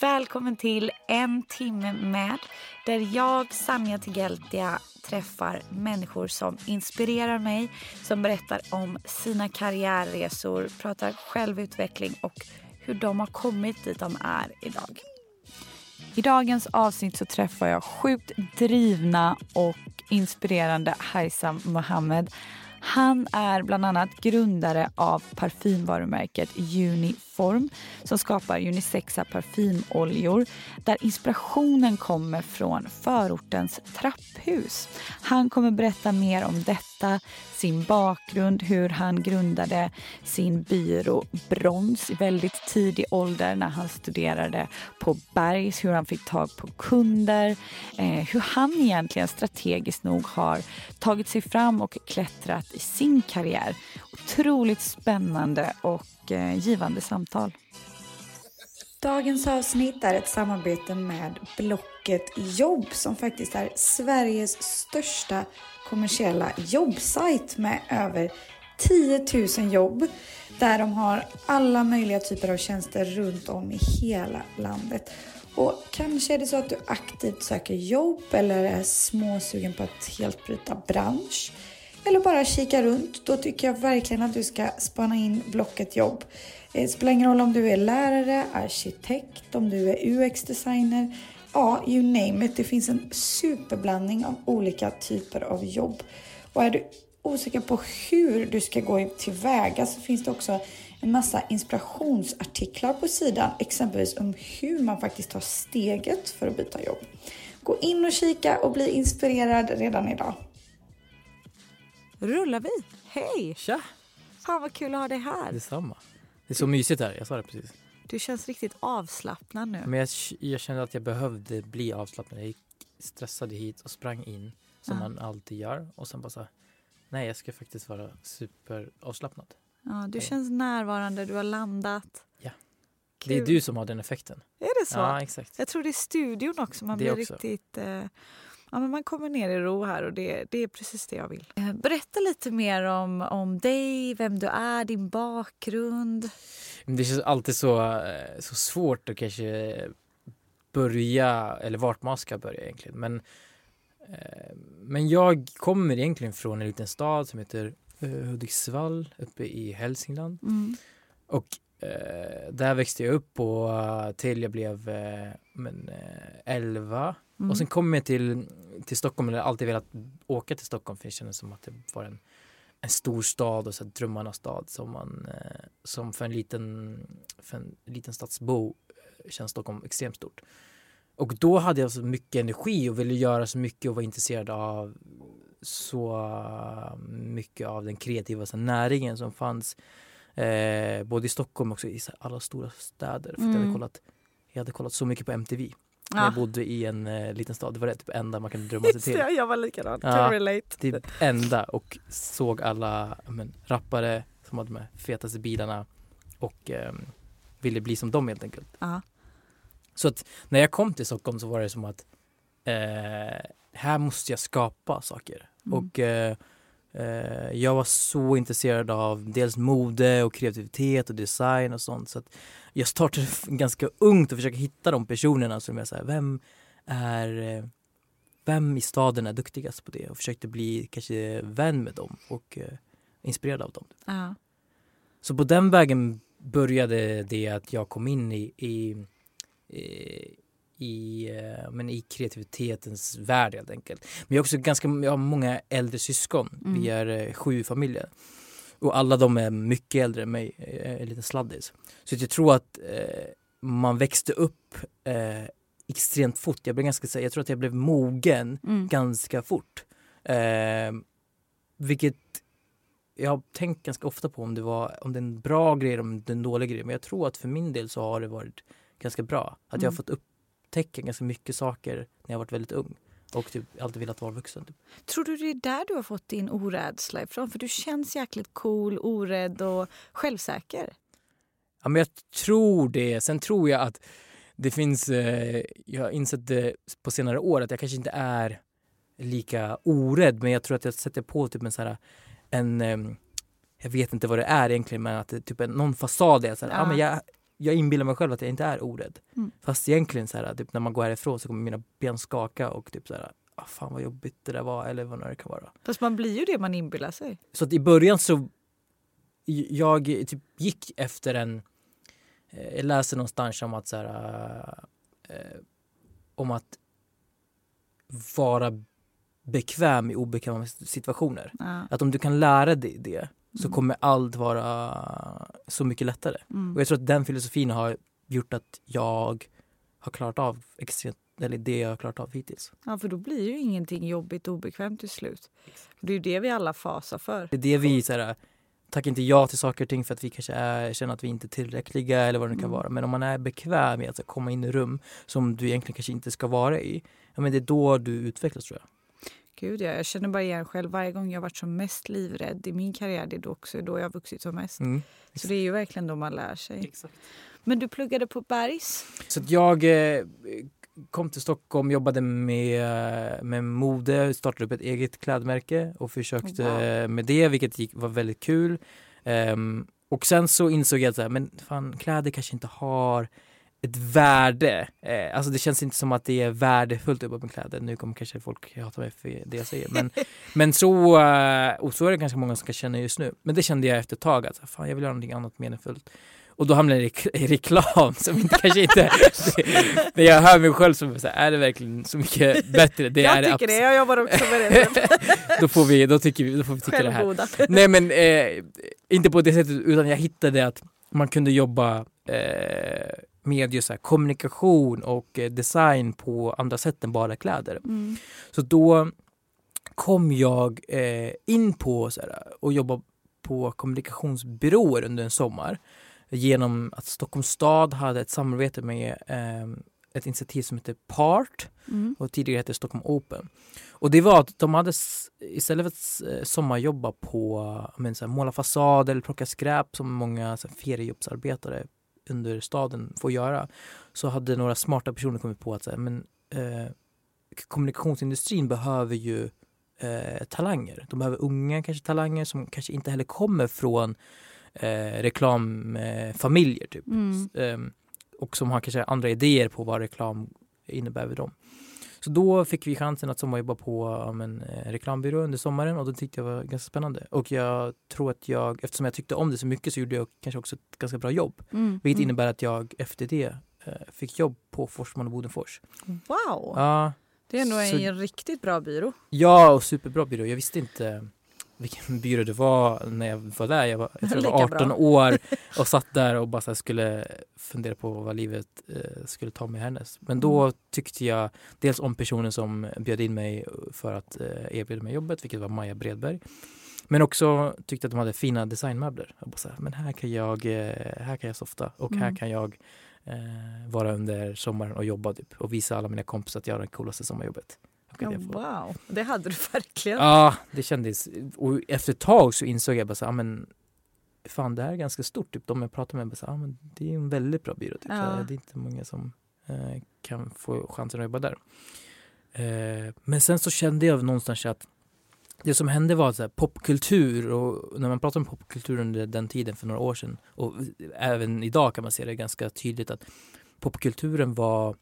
Välkommen till En timme med där jag, Sanja Tigeltia, träffar människor som inspirerar mig som berättar om sina karriärresor, pratar självutveckling och hur de har kommit dit de är idag. I dagens avsnitt så träffar jag sjukt drivna och inspirerande Haisam Mohammed. Han är bland annat grundare av parfymvarumärket Uniform som skapar unisexa parfymoljor där inspirationen kommer från förortens trapphus. Han kommer berätta mer om detta, sin bakgrund, hur han grundade sin byrå Brons i väldigt tidig ålder när han studerade på Bergs, hur han fick tag på kunder, eh, hur han egentligen strategiskt nog har tagit sig fram och klättrat i sin karriär. Otroligt spännande och eh, givande samtal. Dagens avsnitt är ett samarbete med Blocket Jobb som faktiskt är Sveriges största kommersiella jobbsajt med över 10 000 jobb där de har alla möjliga typer av tjänster runt om i hela landet. Och kanske är det så att du aktivt söker jobb eller är småsugen på att helt bryta bransch eller bara kika runt. Då tycker jag verkligen att du ska spana in Blocket jobb. Det spelar ingen roll om du är lärare, arkitekt, om du är UX-designer. Ja, you name it. Det finns en superblandning av olika typer av jobb. Och är du osäker på hur du ska gå tillväga så finns det också en massa inspirationsartiklar på sidan, exempelvis om hur man faktiskt tar steget för att byta jobb. Gå in och kika och bli inspirerad redan idag. Rullar vi? Hej! Tja! Fan vad kul att ha dig här. Detsamma. Det är så mysigt här, jag sa det precis. Du känns riktigt avslappnad nu. Men jag, jag kände att jag behövde bli avslappnad. Jag stressade hit och sprang in som Ja. man alltid gör och sen bara så här, nej jag ska faktiskt vara superavslappnad. Ja, du känns närvarande, du har landat. Ja. Kul. Det är du som har den effekten. Är det så? Ja, exakt. Jag tror det är studion också. Man Det blir också. riktigt... Eh, ja, men man kommer ner i ro här och det, det är precis det jag vill. Eh, berätta lite mer om, om dig, vem du är, din bakgrund. Det känns alltid så, eh, så svårt att kanske börja, eller vart man ska börja egentligen. Men, eh, men jag kommer egentligen från en liten stad som heter Hudiksvall uppe i Hälsingland. Mm. Och där växte jag upp och till jag blev men, eh, 11. Mm. Och sen kom jag till, till Stockholm, eller alltid velat åka till Stockholm för det kändes som att det var en, en stor stad och så drömmarnas stad som man eh, som för en liten, för en liten stadsbo eh, känns Stockholm extremt stort. Och då hade jag så mycket energi och ville göra så mycket och var intresserad av så mycket av den kreativa så näringen som fanns eh, både i Stockholm och också i alla stora städer. För att jag, Mm. hade kollat, jag hade kollat så mycket på MTV när jag Ja. bodde i en eh, liten stad. Det var det typ enda man kunde drömma sig till. det, jag var likadan. Can relate. Typ enda och såg alla men, rappare som hade de här fetaste bilarna och ehm, ville bli som dem helt enkelt. Ja. Så att när jag kom till Stockholm så var det som att eh, här måste jag skapa saker. Mm. Och eh, eh, jag var så intresserad av dels mode och kreativitet och design och sånt. Så att jag startade ganska ungt och försöka hitta de personerna som jag säger, vem är eh, vem i staden är duktigast på det och försökte bli kanske vän med dem och eh, inspirerad av dem. Ja. Så på den vägen började det att jag kom in i, i, i, i, eh, men i kreativitetens värld helt enkelt. Men jag också ganska jag har många äldre syskon. Mm. Vi är eh, sju familjer. Och alla de är mycket äldre än mig, jag är lite sladdis. Så jag tror att eh, man växte upp eh, extremt fort. Jag, blev ganska, jag tror att jag blev mogen Mm. ganska fort. Eh, vilket jag har tänkt ganska ofta på om det var om det är en bra grej eller om det är en dålig grej. Men jag tror att för min del så har det varit ganska bra. Att jag har Mm. fått upptäcka ganska mycket saker när jag varit väldigt ung. Och typ alltid velat vara vuxen. Typ. Tror du det är där du har fått din orädsla ifrån? För du känns jäkligt cool, orädd och självsäker. Ja, men jag tror det. Sen tror jag att det finns, eh, jag har insett det på senare år att jag kanske inte är lika orädd men jag tror att jag sätter på typ en så här, en, ehm, jag vet inte vad det är egentligen men att det är typ en, någon fasad är så här, ja. Ja. men jag, jag inbillar mig själv att jag inte är orädd. Mm. Fast egentligen så här, typ när man går härifrån så kommer mina ben skaka och typ så här, ah, fan vad jobbigt det där var eller vad det kan vara. Fast man blir ju det man inbillar sig. Så att i början så jag typ gick efter en eh, jag läste någonstans om att så här, eh, om att vara bekväm i obekväma situationer. Ja. Att om du kan lära dig det så Mm. kommer allt vara så mycket lättare. Mm. Och jag tror att den filosofin har gjort att jag har klarat av extremt, eller det jag har klarat av hittills. Ja, för då blir ju ingenting jobbigt och obekvämt till slut. Det är ju det vi alla fasar för. Det är det vi så här, tackar inte ja till saker och ting för att vi kanske är, känner att vi inte är tillräckliga eller vad det nu kan Mm. vara. Men om man är bekväm med att komma in i rum som du egentligen kanske inte ska vara i, ja, men det är då du utvecklas tror jag. Gud, ja, jag känner bara igen själv varje gång jag varit som mest livrädd i min karriär. Det är då också då jag har vuxit som mest. Mm. Så det är ju verkligen då man lär sig. Men du pluggade på Bergs. Så att jag eh, kom till Stockholm, jobbade med, med mode, startade upp ett eget klädmärke och försökte Wow. med det, vilket gick, var väldigt kul. Ehm, och sen så insåg jag att så här, men fan, kläder kanske inte har ett värde. Eh, alltså det känns inte som att det är värdefullt att jobba med kläder. Nu kommer kanske folk hata mig för det jag säger. Men, men så, eh, och så är det ganska många som kan känna just nu. Men det kände jag efter ett tag att fan, jag vill göra någonting annat meningsfullt. Och då hamnade jag i rek- i reklam som inte, kanske inte... när jag hör mig själv så, här, är det verkligen så mycket bättre? Det är jag tycker det. Jag jobbar också med det. då, får vi, då, tycker vi, då får vi tycka det här. Självgoda. Nej men eh, inte på det sättet utan jag hittade att man kunde jobba eh, med just kommunikation och eh, design på andra sätt än bara kläder. Mm. Så då kom jag eh, in på så här, och jobba på kommunikationsbyråer under en sommar genom att Stockholms stad hade ett samarbete med eh, ett initiativ som heter PART Mm. och tidigare hette Stockholm Open. Och det var att de hade istället för att eh, sommarjobba på men, så här, måla fasader eller plocka skräp som många så här, feriejobbsarbetare under staden får göra så hade några smarta personer kommit på att så här, men, eh, kommunikationsindustrin behöver ju eh, talanger. De behöver unga kanske talanger som kanske inte heller kommer från eh, reklamfamiljer. Typ. Mm. Ehm, och som har kanske andra idéer på vad reklam innebär för dem. Så då fick vi chansen att sommarjobba på men, eh, reklambyrå under sommaren och det tyckte jag var ganska spännande. Och jag tror att jag, eftersom jag tyckte om det så mycket så gjorde jag kanske också ett ganska bra jobb. Mm. Vilket Mm. innebär att jag efter det eh, fick jobb på Forsman och Bodenfors. Wow! Ja, Det är nog Så- en riktigt bra byrå. ja, och superbra byrå. Jag visste inte vilken byrå det var när jag var där. Jag var, jag tror jag var Lika bra. 18 år och satt där och bara här skulle fundera på vad livet eh, skulle ta mig härnäst. Men då Mm. tyckte jag dels om personen som bjöd in mig för att eh, erbjuda mig jobbet, vilket var Maja Bredberg. Men också tyckte att de hade fina designmöbler. Jag bara så här, men här kan jag, eh, här kan jag softa och här Mm. kan jag eh, vara under sommaren och jobba typ, och visa alla mina kompisar att jag har det coolaste sommarjobbet. Ja, wow, det hade du verkligen. Ja, det kändes. Och efter ett tag så insåg jag bara så, ah, men fan det här är ganska stort. Typ, de jag pratar med bara så, ah, men det är en väldigt bra byrå. Typ. Ja. det är inte många som eh, kan få chansen att jobba där. Eh, men sen så kände jag någonstans att det som hände var att popkultur och när man pratar om popkultur under den tiden för några år sedan och även idag kan man se det ganska tydligt att popkulturen var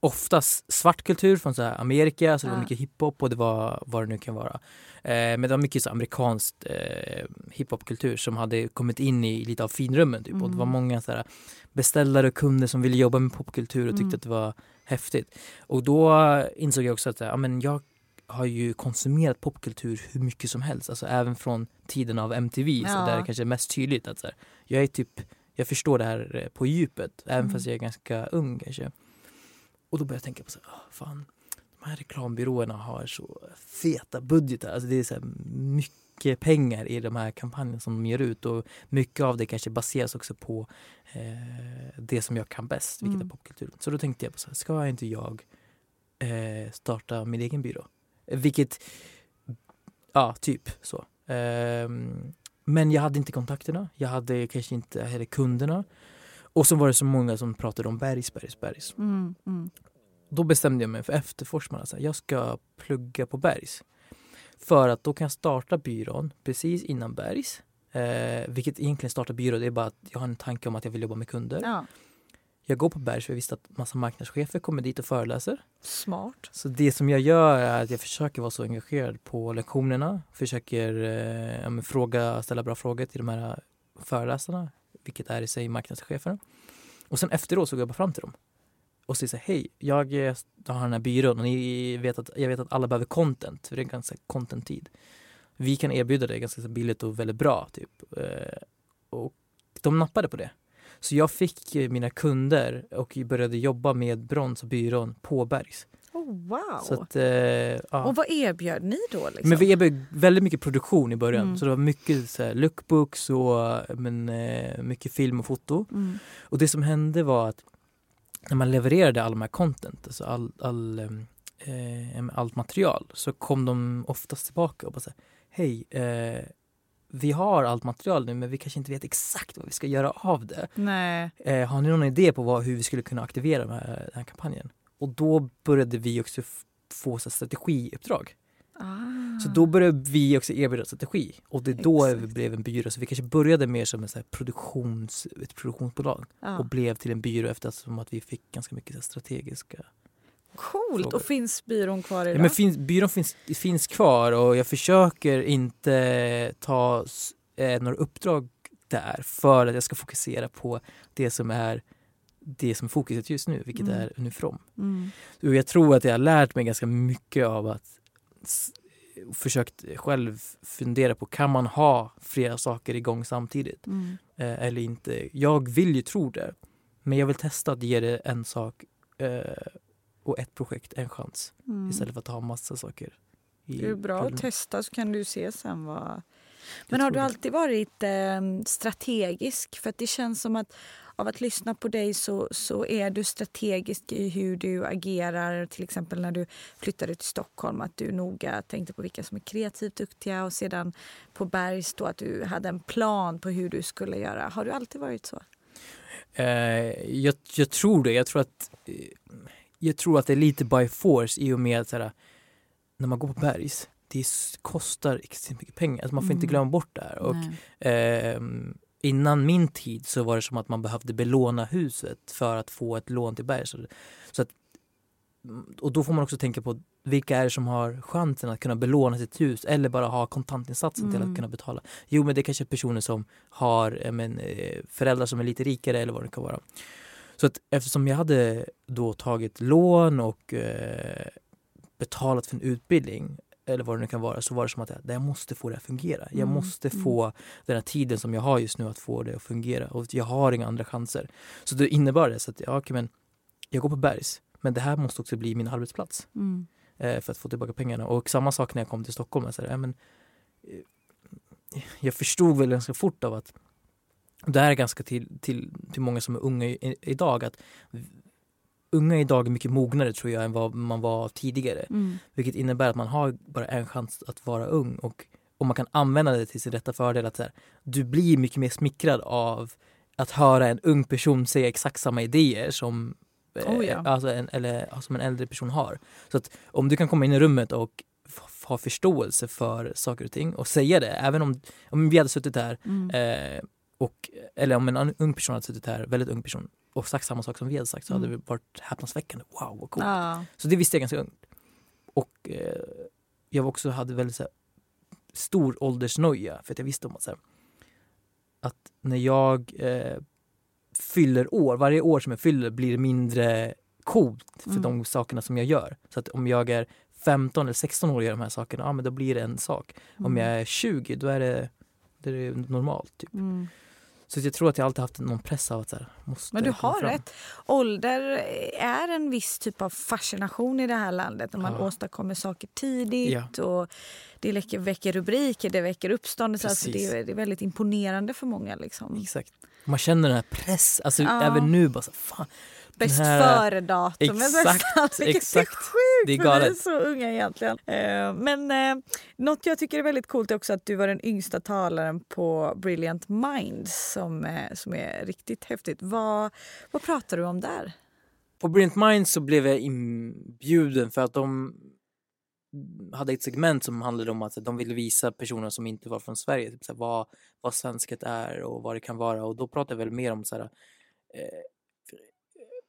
oftast svart kultur från så här Amerika, så det var Ja. mycket hiphop och det var vad det nu kan vara. Eh, men det var mycket så amerikanskt eh, hiphopkultur som hade kommit in i lite av finrummen typ. och det var Mm. många så här, beställare och kunder som ville jobba med popkultur och tyckte Mm. att det var häftigt. Och då insåg jag också att ja, men jag har ju konsumerat popkultur hur mycket som helst, alltså även från tiden av MTV, så Ja. där det kanske är mest tydligt att så här, jag är typ, jag förstår det här eh, på djupet, även Mm. fast jag är ganska ung kanske. Och då började jag tänka på så här, "Ah, fan, de här reklambyråerna har så feta budgetar, alltså det är så mycket pengar i de här kampanjerna som de ger ut och mycket av det kanske baseras också på eh, det som jag kan bäst, vilket Mm. är popkulturen. Så då tänkte jag på så här, ska inte jag eh, starta min egen byrå? Eh, Vilket, ja typ så. Ehm, men jag hade inte kontakterna, jag hade kanske inte heller kunderna. Och så var det så många som pratade om bergs, bergs, bergs. Mm, mm. Då bestämde jag mig för efterforskningen att jag ska plugga på Bergs. För att då kan jag starta byrån precis innan Bergs. Eh, vilket egentligen starta byrå, det är bara att jag har en tanke om att jag vill jobba med kunder. Ja, Jag går på Bergs för jag visste att massa marknadschefer kommer dit och föreläser. smart. Så det som jag gör är att jag försöker vara så engagerad på lektionerna. Försöker eh, ja, fråga, ställa bra frågor till de här föreläsarna, vilket är i sig marknadschefen Och sen efteråt så går jag bara fram till dem och säger så här, hej, jag eh, har den här byrån och ni vet att, jag vet att alla behöver content, för det är ganska content-tid. Vi kan erbjuda det ganska billigt och väldigt bra. Typ. Eh, och de nappade på det. Så jag fick eh, mina kunder och började jobba med Brons och byrån på Bergs. Oh, wow. Så att, eh, ja. Och vad erbjöd ni då? Liksom? Men vi erbjöd väldigt mycket produktion i början. Mm. Så det var mycket så här, lookbooks och men, eh, mycket film och foto. mm. Och det som hände var att när man levererade all de här content, alltså all, all, eh, allt material, så kom de oftast tillbaka och bara så här, hej, eh, vi har allt material nu men vi kanske inte vet exakt vad vi ska göra av det. Nej. Eh, har ni någon idé på vad, hur vi skulle kunna aktivera den här, den här kampanjen? Och då började vi också få så strategiuppdrag. Ah. Så då började vi också erbjuda strategi och det är då Exakt. vi blev en byrå. Så vi kanske började mer som en så produktions, ett produktionsbolag ja. och blev till en byrå eftersom att vi fick ganska mycket så strategiska... Coolt! frågor. Och finns byrån kvar idag? Ja, men finns, byrån finns, finns kvar och jag försöker inte ta eh, några uppdrag där för att jag ska fokusera på det som är det som är fokuset just nu, vilket Mm. är Unifrom. mm. Och jag tror att jag har lärt mig ganska mycket av att försökt själv fundera på kan man ha flera saker igång samtidigt Mm. eh, eller inte. Jag vill ju tro det, men jag vill testa att ge det en sak eh, och ett projekt en chans Mm. istället för att ha massa saker. I Det är bra att testa så kan du se sen vad... Men har du alltid varit eh, strategisk? För att det känns som att av att lyssna på dig så, så är du strategisk i hur du agerar. Till exempel när du flyttade till Stockholm att du noga tänkte på vilka som är kreativt duktiga och sedan på Bergs då att du hade en plan på hur du skulle göra. Har du alltid varit så? Eh, jag, jag tror det. Jag tror att eh, jag tror att det är lite by force i och med att här, när man går på bergs, det kostar extremt mycket pengar. Alltså man får inte Mm. glömma bort det här. Och. Innan min tid så var det som att man behövde belåna huset för att få ett lån till bergs. Så, så att, och då får man också tänka på vilka är det som har chansen att kunna belåna sitt hus eller bara ha kontantinsatsen till Mm. att kunna betala. Jo men det är kanske är personer som har men, eh, föräldrar som är lite rikare eller vad det kan vara. Så att eftersom jag hade då tagit lån och eh, betalat för en utbildning eller vad det nu kan vara så var det som att jag, måste få det att fungera. Jag Mm, måste mm. få den här tiden som jag har just nu att få det att fungera och jag har inga andra chanser. Så det innebar det så att ja, okej, men jag går på Bergs men det här måste också bli min arbetsplats Mm. eh, för att få tillbaka pengarna. Och samma sak när jag kom till Stockholm. Jag, sa, ja, men, eh, jag förstod väl ganska fort av att det här är ganska till, till, till många som är unga idag att unga idag är mycket mognare tror jag än vad man var tidigare. Mm. Vilket innebär att man har bara en chans att vara ung och om man kan använda det till sin rätta fördel att så här, du blir mycket mer smickrad av att höra en ung person säga exakt samma idéer som eh, Oh ja. alltså en, eller, som en äldre person har. Så att om du kan komma in i rummet och ha förståelse för saker och ting och säga det, även om, om vi hade suttit där Mm. eh, och, eller om en ung person hade suttit här, väldigt ung person och sagt samma sak som vi hade sagt så hade Mm. det varit häpnadsväckande. Wow, vad coolt. Ja. Så det visste jag ganska ungt. Och eh, jag också hade väldigt så här, stor åldersnoja för att jag visste om att, så här, att när jag eh, fyller år, varje år som jag fyller blir det mindre coolt för Mm. de sakerna som jag gör. Så att om jag är 15 eller 16 år och gör de här sakerna, ja men då blir det en sak. Om Mm. jag är 20 då är det, då är det normalt. Typ. Mm. Så jag tror att jag alltid haft någon press av att så här, måste Men du har fram. rätt. Ålder är en viss typ av fascination i det här landet när man Ja. åstadkommer saker tidigt och det väcker, väcker rubriker, det väcker uppståndelse. Alltså det, är, det är väldigt imponerande för många. Liksom. Exakt. Man känner den här press, alltså Ja. även nu bara så, fan. Bäst före-datum. Exakt, exakt. är sjukt, Det är för vi är galet. så unga egentligen. Eh, Men eh, något jag tycker är väldigt coolt är också att du var den yngsta talaren på Brilliant Minds som, eh, som är riktigt häftigt. Vad, vad pratar du om där? På Brilliant Minds så blev jag inbjuden för att de hade ett segment som handlade om att de ville visa personer som inte var från Sverige typ så här, vad, vad svenskhet är och vad det kan vara och då pratade jag väl mer om så här, eh,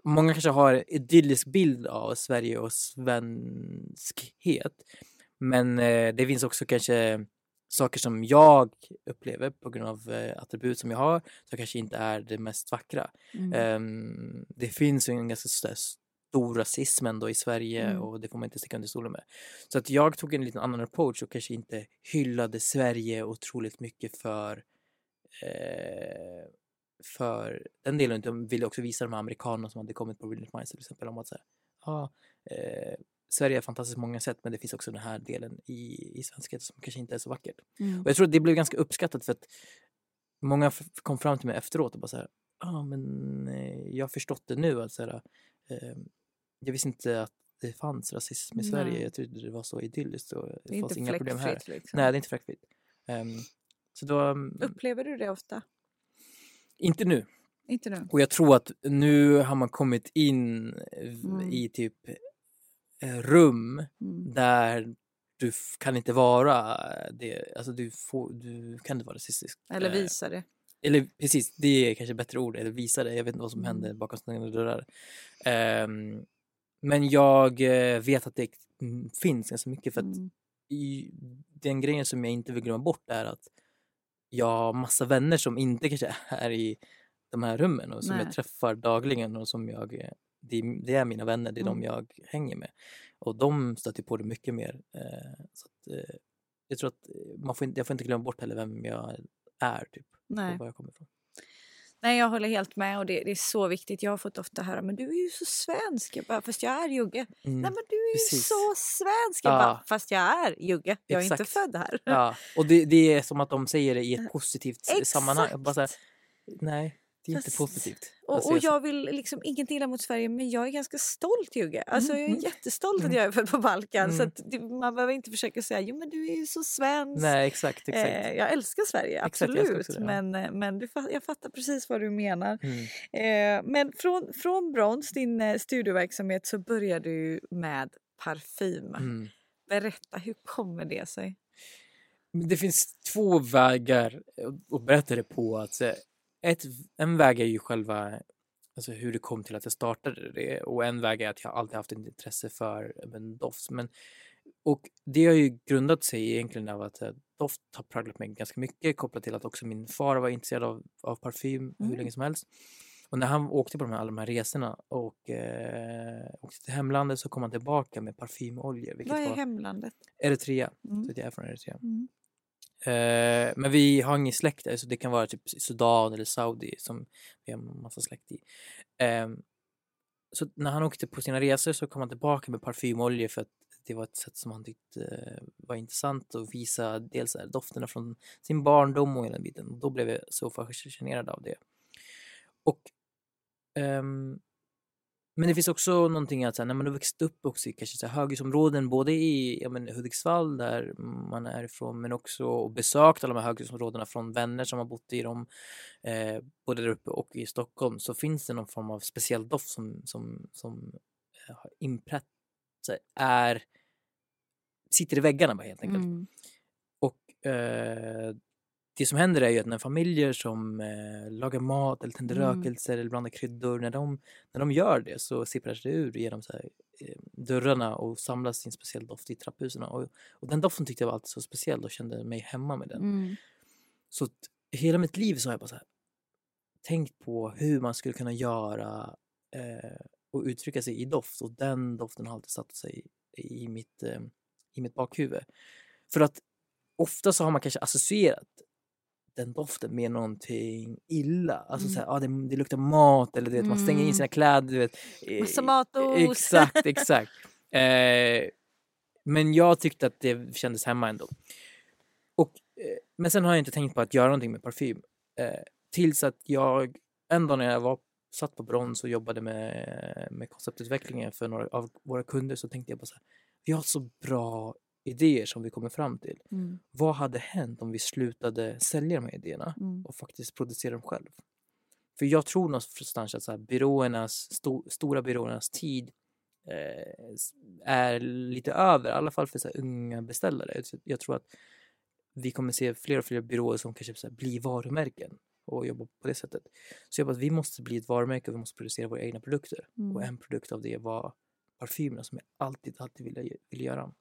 Många kanske har en idyllisk bild av Sverige och svenskhet men eh, det finns också kanske saker som jag upplever på grund av eh, attribut som jag har som kanske inte är det mest vackra. Mm. Ehm, det finns ju en ganska st- stor rasism ändå i Sverige Mm. och det får man inte sticka under stolen med. Så att jag tog en liten annan approach och kanske inte hyllade Sverige otroligt mycket för eh, för den delen. utan ville också visa de här amerikanerna som hade kommit på Brilliant Minds till exempel om att säga, ja, eh, Sverige är fantastiskt många sätt men det finns också den här delen i, i svenskhet som kanske inte är så vackert. Mm. Och jag tror att det blev ganska uppskattat för att många kom fram till mig efteråt och bara så här, ah, men eh, jag har förstått det nu. Att så här, eh, jag visste inte att det fanns rasism i Sverige. Nej. Jag trodde det var så idylliskt och det, Det fanns inga problem här. Liksom. Nej, det är inte fläckfritt. Så då, mm, Upplever du det ofta? Inte nu. Inte nu? Och jag tror att nu har man kommit in v- Mm. i typ eh, rum Mm. där du kan inte vara det, alltså du, får, du kan inte vara rasistisk. Eller Eh, visar det? Eller precis, det är kanske bättre ord, eller visa det. Jag vet inte vad som Mm. hände bakom stängda dörrar. Ehm, men jag eh, vet att det mm, finns ganska mycket för att Mm. i, den grejen som jag inte vill glömma bort är att jag har massa vänner som inte kanske är i de här rummen och som Nej. jag träffar dagligen och som jag, det, är- mina vänner, det är Mm. de jag hänger med. Och de stöter på det mycket mer. Eh, så att, eh, jag tror att man får inte, jag får inte glömma bort heller vem jag är typ, Nej. och var jag kommer ifrån. Nej, jag håller helt med och det, det är så viktigt. Jag har fått ofta höra men du är ju så svensk. Jag bara, fast jag är jugge. Mm. Nej men du är ju precis. så svensk. Jag Ja. bara, fast jag är jugge. Jag är inte Exakt. född här. Ja, och det, det är som att de säger det i ett positivt s- sammanhang. Bara här, Exakt. nej, det är inte Fast- positivt. Och, Alltså, och jag- vill liksom inget illa mot Sverige men jag är ganska stolt jugge. Alltså jag är mm. jättestolt att Mm. jag är född på Balkan. Så Mm. att det, man behöver inte försöka säga jo men du är ju så svensk. Nej, exakt. exakt. Eh, jag älskar Sverige, Exakt, absolut. också det, ja. Men, eh, men du, jag fattar precis vad du menar. Mm. Eh, men från, från Brons, din eh, studioverksamhet, så började du med parfym. Mm. Berätta, hur kommer det sig? Det finns två vägar att- att berätta det på. Att, säga, ett, en väg är ju själva alltså hur det kom till att jag startade det och en väg är att jag alltid haft ett intresse för men, doft. Men, och det har ju grundat sig egentligen av att eh, doft har präglat mig ganska mycket kopplat till att också min far var intresserad av, av parfym hur Mm. länge som helst. Och när han åkte på de här, alla de här resorna och eh, åkte till hemlandet så kom han tillbaka med parfymoljor. Vad är var hemlandet? Eritrea. Mm. Så jag är från Eritrea. Mm. Eh, men vi har ingen släkt där så det kan vara typ Sudan eller Saudi som vi har massa släkt i. Eh, så när han åkte på sina resor så kom han tillbaka med parfymoljor för att det var ett sätt som han tyckte eh, var intressant att visa dels här, dofterna från sin barndom och hela den biten. Då blev jag så fascinerad av det. Och ehm, men det finns också någonting att här, när man har växt upp också i kanske så här höghusområden, både i ja, men, Hudiksvall där man är ifrån, men också och besökt alla de här höghusområdena från vänner som har bott i dem, eh, både där uppe och i Stockholm, så finns det någon form av speciell doft som, som, som eh, har inprätt, är, sitter i väggarna bara helt enkelt. Mm. Och eh, det som händer är ju att när familjer som eh, lagar mat eller tänder Mm. rökelser eller blandar kryddor, när de, när de gör det så sipprar det ur genom så här, eh, dörrarna och samlas i en speciell doft i trapphusen. Och, och den doften tyckte jag var alltid så speciell och kände mig hemma med den. Mm. Så hela mitt liv så har jag bara så här, tänkt på hur man skulle kunna göra eh, och uttrycka sig i doft och den doften har alltid satt sig i mitt, eh, i mitt bakhuvud. För att ofta så har man kanske associerat den doften med någonting illa. Alltså Mm. så här, ah, det, det luktar mat eller du vet, man stänger in Mm. sina kläder. Du vet. Eh, Massa mat och ost. Exakt, exakt. Eh, men jag tyckte att det kändes hemma ändå. Och, eh, men sen har jag inte tänkt på att göra någonting med parfym. Eh, tills att jag en dag när jag var satt på Brons och jobbade med, med konceptutvecklingen för några av våra kunder så tänkte jag bara så här, vi har så bra idéer som vi kommer fram till. Mm, Vad hade hänt om vi slutade sälja de här idéerna mm, och faktiskt producera dem själv? För jag tror någonstans att så här, byråernas, sto, stora byråernas tid eh, är lite över, i alla fall för så här, unga beställare. Så Jag tror att vi kommer se fler och fler byråer som kanske så här, blir varumärken och jobbar på det sättet. Så jag bara, att vi måste bli ett varumärke och vi måste producera våra egna produkter. mm. Och en produkt av det var parfymerna som jag alltid, alltid ville, ville göra.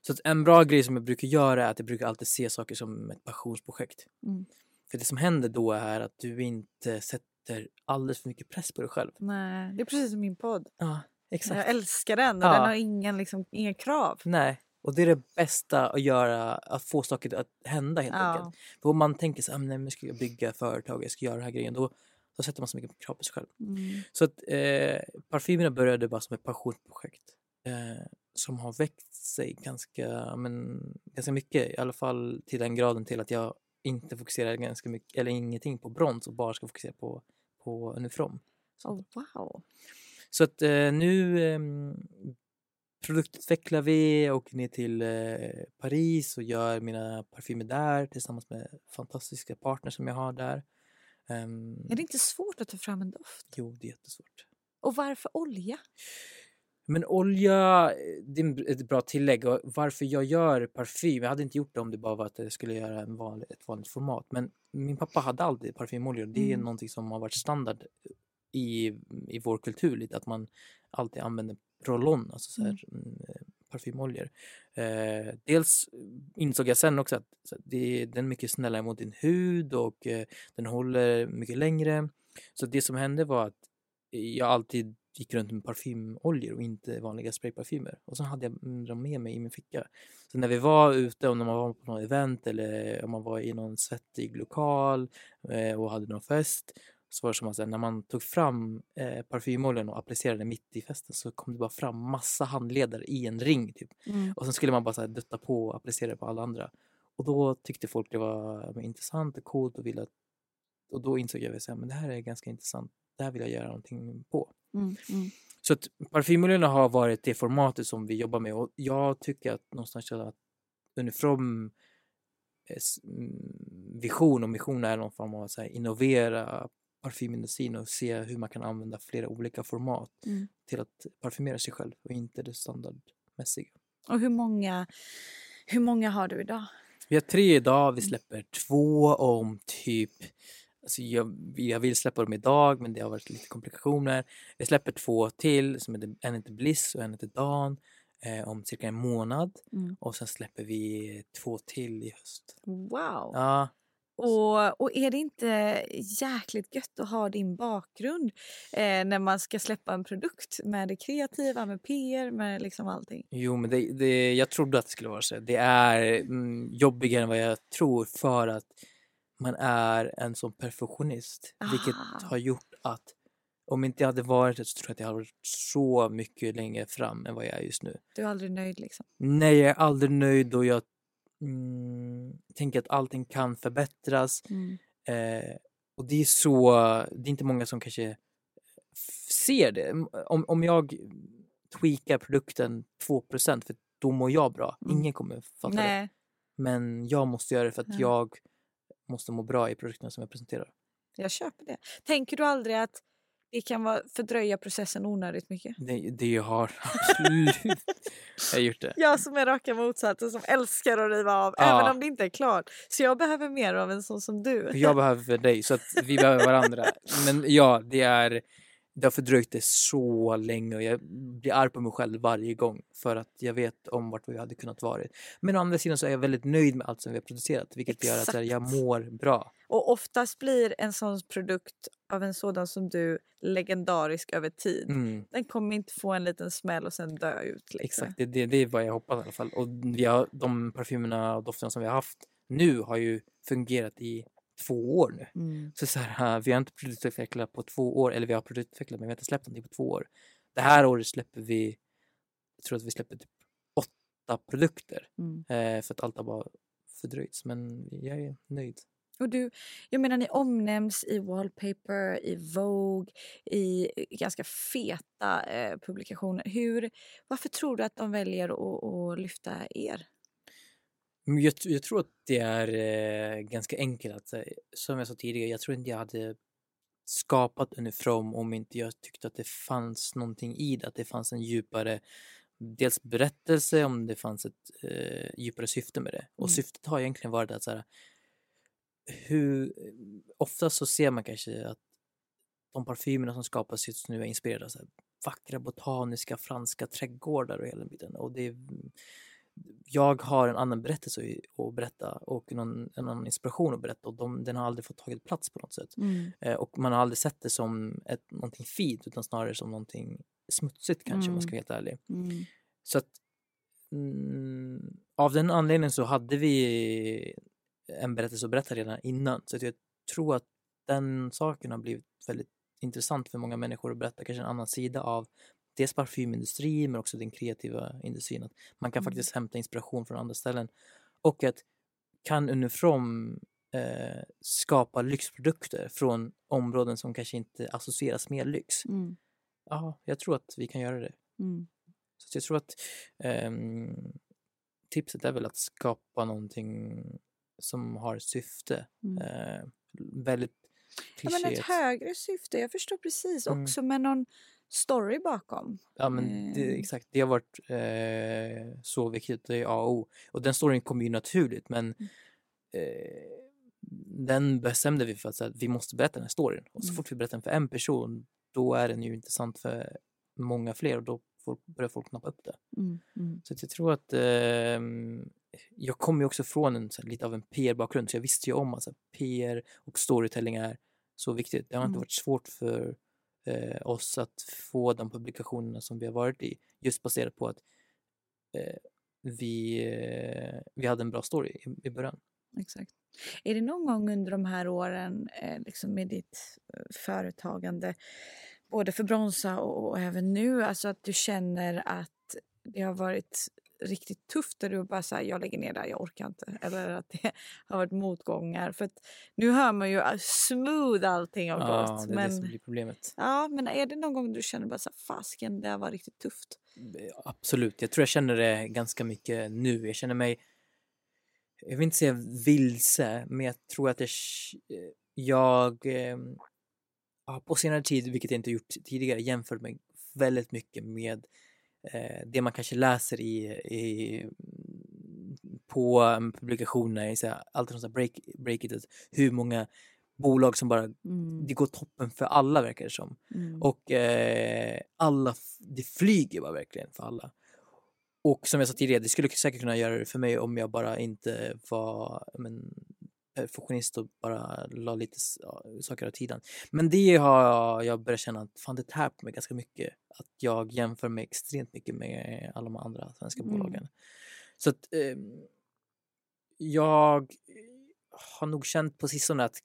Så att en bra grej som jag brukar göra är att jag brukar alltid se saker som ett passionsprojekt. Mm. För det som händer då är att du inte sätter alldeles för mycket press på dig själv. Nej, det är precis som min podd. Ja, exakt. Jag älskar den och Ja. den har ingen, liksom, inga krav. Nej, och det är det bästa att göra, att få saker att hända helt Ja. enkelt. För om man tänker så här, "Ah, nej, men ska jag bygga företag, jag ska göra den här grejen, då, då sätter man så mycket krav på sig själv. Mm. Så att eh, parfymerna började bara som ett passionsprojekt eh, som har växt sig ganska, men, ganska mycket, i alla fall till den graden till att jag inte fokuserar ganska mycket, eller ingenting på brons och bara ska fokusera på, på Unifrom. Så, Oh, wow. så att eh, nu eh, produktutvecklar vi, åker ner till eh, Paris och gör mina parfymer där tillsammans med fantastiska partners som jag har där. Ehm, Är det inte svårt att ta fram en doft? Jo, det är jättesvårt. Och varför olja? Men olja, eh, det är ett bra tillägg. Och varför jag gör parfym, jag hade inte gjort det om det bara var att jag skulle göra en vanlig, ett vanligt format. Men min pappa hade alltid parfymoljor. Det är Mm. någonting som har varit standard i, i vår kultur lite, att man alltid använder roll-on, alltså så här, mm. parfymoljor. Eh, dels insåg jag sen också att så att det, den är mycket snällare mot din hud och eh, den håller mycket längre. Så det som hände var att jag alltid gick runt med parfymoljor och inte vanliga sprayparfymer. Och så hade jag mm, dem med mig i min ficka. Så när vi var ute, om man var på något event eller om man var i någon svettig lokal eh, och hade någon fest så var det som att när man tog fram eh, parfymoljan och applicerade mitt i festen så kom det bara fram massa handledare i en ring. Typ. Mm. Och sen skulle man bara så här, dutta på och applicera det på alla andra. Och då tyckte folk det var men, intressant och coolt och ville att, och då insåg jag att det här är ganska intressant. Det här vill jag göra någonting på. Mm. Mm. Så att parfymoljorna har varit det formatet som vi jobbar med och jag tycker att någonstans att Unifrom eh, mm, vision och mission är någon form av att innovera parfymindustrin och se hur man kan använda flera olika format Mm. till att parfymera sig själv och inte det standardmässiga. Och hur många, hur många har du idag? Vi har tre idag, Mm. vi släpper två om typ Alltså jag, jag vill släppa dem idag men det har varit lite komplikationer. Jag släpper två till, som heter, en heter Bliss och en heter Dan eh, om cirka en månad. Mm. Och sen släpper vi två till i höst. Wow. Ja, Och, och är det inte jäkligt gött att ha din bakgrund eh, när man ska släppa en produkt med det kreativa, med PR, med liksom allting? jo men det, det, jag trodde att det skulle vara så. Det är mm, jobbigare än vad jag tror för att man är en sån perfektionist. Vilket Ah. har gjort att om inte jag hade varit det så tror jag att jag hade varit så mycket längre fram än vad jag är just nu. Du är aldrig nöjd liksom? Nej, jag är aldrig nöjd och jag mm, tänker att allting kan förbättras. Mm. Eh, och det är så, det är inte många som kanske ser det. Om, om jag tweakar produkten 2% för då mår jag bra. Mm. Ingen kommer fatta det. Nej, Men jag måste göra det för att Ja. jag måste må bra i produkten som jag presenterar. jag köper det. Tänker du aldrig att det kan vara, fördröja processen onödigt mycket? Det, det har absolut jag har gjort det. Jag som är raka motsatsen som älskar att riva av Ja. även om det inte är klart. Så jag behöver mer av en sån som du. Jag behöver dig så att vi behöver varandra. Men ja, det är det har fördröjt det så länge och jag blir arg på mig själv varje gång för att jag vet om vart vi hade kunnat vara. Men å andra sidan så är jag väldigt nöjd med allt som vi har producerat vilket gör att jag Exakt. mår bra. Och oftast blir en sån produkt av en sådan som du legendarisk över tid. Mm, Den kommer inte få en liten smäll och sen dö ut. Liksom. exakt, det, det, det är vad jag hoppas i alla fall. Och vi har, de parfymerna och dofterna som vi har haft nu har ju fungerat i två år nu. Mm. Så, så här, vi har inte produktutvecklat på två år, eller vi har produktutvecklat men vi har inte släppt någonting på två år. Det här året släpper vi, jag tror att vi släpper typ åtta produkter Mm. eh, för att allt har bara fördröjts. Men jag är nöjd. Och du, jag menar ni omnämns i Wallpaper, i Vogue, i ganska feta eh, publikationer. Hur, varför tror du att de väljer att, att lyfta er? Men jag, jag tror att det är eh, ganska enkelt. Att, eh, som jag sa tidigare, jag tror inte jag hade skapat Unifrom om inte jag tyckte att det fanns någonting i det. Att det fanns en djupare dels berättelse, om det fanns ett eh, djupare syfte med det. Och Mm. syftet har egentligen varit att så här, hur, ofta så ser man kanske att de parfymerna som skapas just nu är inspirerade av så här, vackra botaniska franska trädgårdar och hela biten. Och det är, jag har en annan berättelse att berätta och någon, en annan inspiration att berätta och de, den har aldrig fått tagit plats på något sätt. Eh, och man har aldrig sett det som ett, någonting fint utan snarare som någonting smutsigt kanske om man ska vara helt ärlig. Mm. Så att mm, av den anledningen så hade vi en berättelse att berätta redan innan. Så att jag tror att den saken har blivit väldigt intressant för många människor att berätta kanske en annan sida av dels parfymindustrin men också den kreativa industrin. Att man kan Mm. faktiskt hämta inspiration från andra ställen. Och att kan Unifrom eh, skapa lyxprodukter från områden som kanske inte associeras med lyx? Mm. Ja, jag tror att vi kan göra det. Mm. Så jag tror att ehm, tipset är väl att skapa någonting som har syfte. Mm. Eh, väldigt Ja, men ett klichéet. högre syfte, jag förstår precis. Mm. Också med någon story bakom. Ja, men det, Eh. exakt. Det har varit eh, så viktigt. Det är A och den storyn kommer ju naturligt, men Mm. eh, den bestämde vi för att, att vi måste berätta den här storyn. Och så Mm. fort vi berättar den för en person, då är den ju intressant för många fler och då får, börjar folk knappa upp det. Mm. Mm. Så jag tror att ehm, jag kommer ju också från en, här, lite av en PR-bakgrund så jag visste ju om att så här, PR och storytelling är så viktigt. Det har inte Mm. varit svårt för eh, oss att få de publikationerna som vi har varit i just baserat på att eh, vi, eh, vi hade en bra story i, i början. Exakt. Är det någon gång under de här åren eh, liksom med ditt eh, företagande, både för Bronsa och, och även nu, alltså att du känner att det har varit riktigt tufft där du bara säger jag lägger ner där, jag orkar inte. Eller att det har varit motgångar. För att nu hör man ju ah, smooth allting har Ja, gått. det är det som Men, blir problemet. ja, men är det någon gång du känner bara så här, fasken, det här var riktigt tufft? Absolut, jag tror jag känner det ganska mycket nu. Jag känner mig, jag vill inte säga vilse, men jag tror att jag, jag eh, har på senare tid, vilket jag inte gjort tidigare, jämfört mig väldigt mycket med det man kanske läser i, i på publikationerna, i så här, allt från så här break, break it, hur många bolag som bara, Mm. det går toppen för alla verkar det som. Mm. Och eh, alla, det flyger bara verkligen för alla. Och som jag sa tidigare, det skulle säkert kunna göra det för mig om jag bara inte var men, perfektionist och bara la lite saker åt tiden. Men det har jag börjat känna att fan, det tär på mig ganska mycket. Att jag jämför mig extremt mycket med alla de andra svenska Mm. bolagen. Så att eh, jag har nog känt på sistone att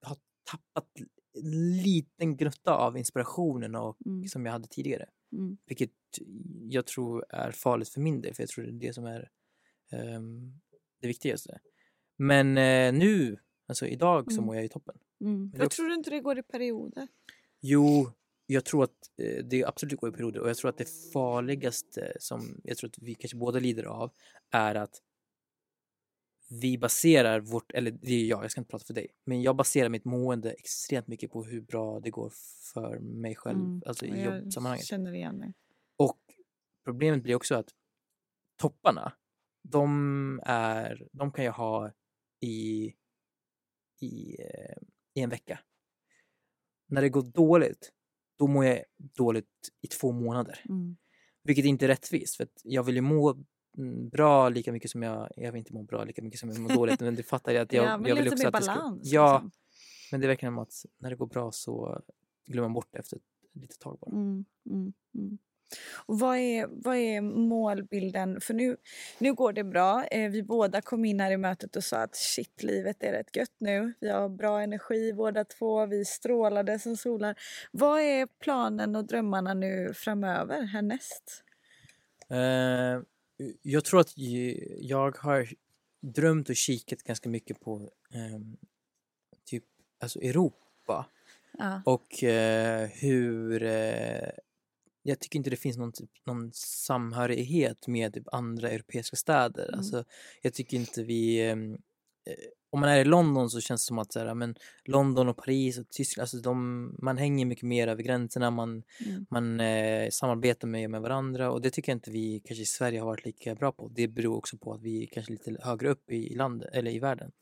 jag har tappat en liten gnutta av inspirationen och, Mm. som jag hade tidigare. Mm. Vilket jag tror är farligt för min del, för jag tror det är det som är ehm, det viktigaste. Men eh, nu, alltså idag, så Mm. mår jag i toppen. Mm. Jag tror du inte det går i perioder? Jo, jag tror att eh, det absolut går i perioder och jag tror att det farligaste som jag tror att vi kanske båda lider av är att vi baserar vårt, eller det är jag, jag ska inte prata för dig, men jag baserar mitt mående extremt mycket på hur bra det går för mig själv, Mm. alltså i jag jobbsammanhanget. känner igen mig. Och problemet blir också att topparna, de, är, de kan jag ha i, i, eh, i en vecka. När det går dåligt, då mår jag dåligt i två månader. Mm. Vilket inte är rättvist, för jag vill ju må mm, bra lika mycket som jag, jag vill inte må bra lika mycket som jag mår dåligt, men det fattar jag att jag, ja, jag vill också att det ska, balans. Ja, liksom. men det är verkligen att när det går bra så glömmer man bort det efter ett litet tag bara. Mm, mm, mm. Och vad är, vad är målbilden? För nu, nu går det bra. Eh, vi båda kom in här i mötet och sa att shit, livet är rätt gött nu. Vi har bra energi båda två, vi strålade som solar. Vad är planen och drömmarna nu framöver, härnäst? Eh, jag tror att jag har drömt och kikat ganska mycket på eh, typ alltså Europa. Ja. Och eh, hur... Eh, jag tycker inte det finns någon, typ, någon samhörighet med typ, andra europeiska städer. Mm. Alltså, jag tycker inte vi... ehm, Eh, om man är i London så känns det som att så här, men London och Paris och Tyskland, alltså de, man hänger mycket mer över gränserna, man, Mm. man eh, samarbetar med, med varandra och det tycker jag inte vi kanske i Sverige har varit lika bra på. Det beror också på att vi är kanske lite högre upp i landet eller i världen.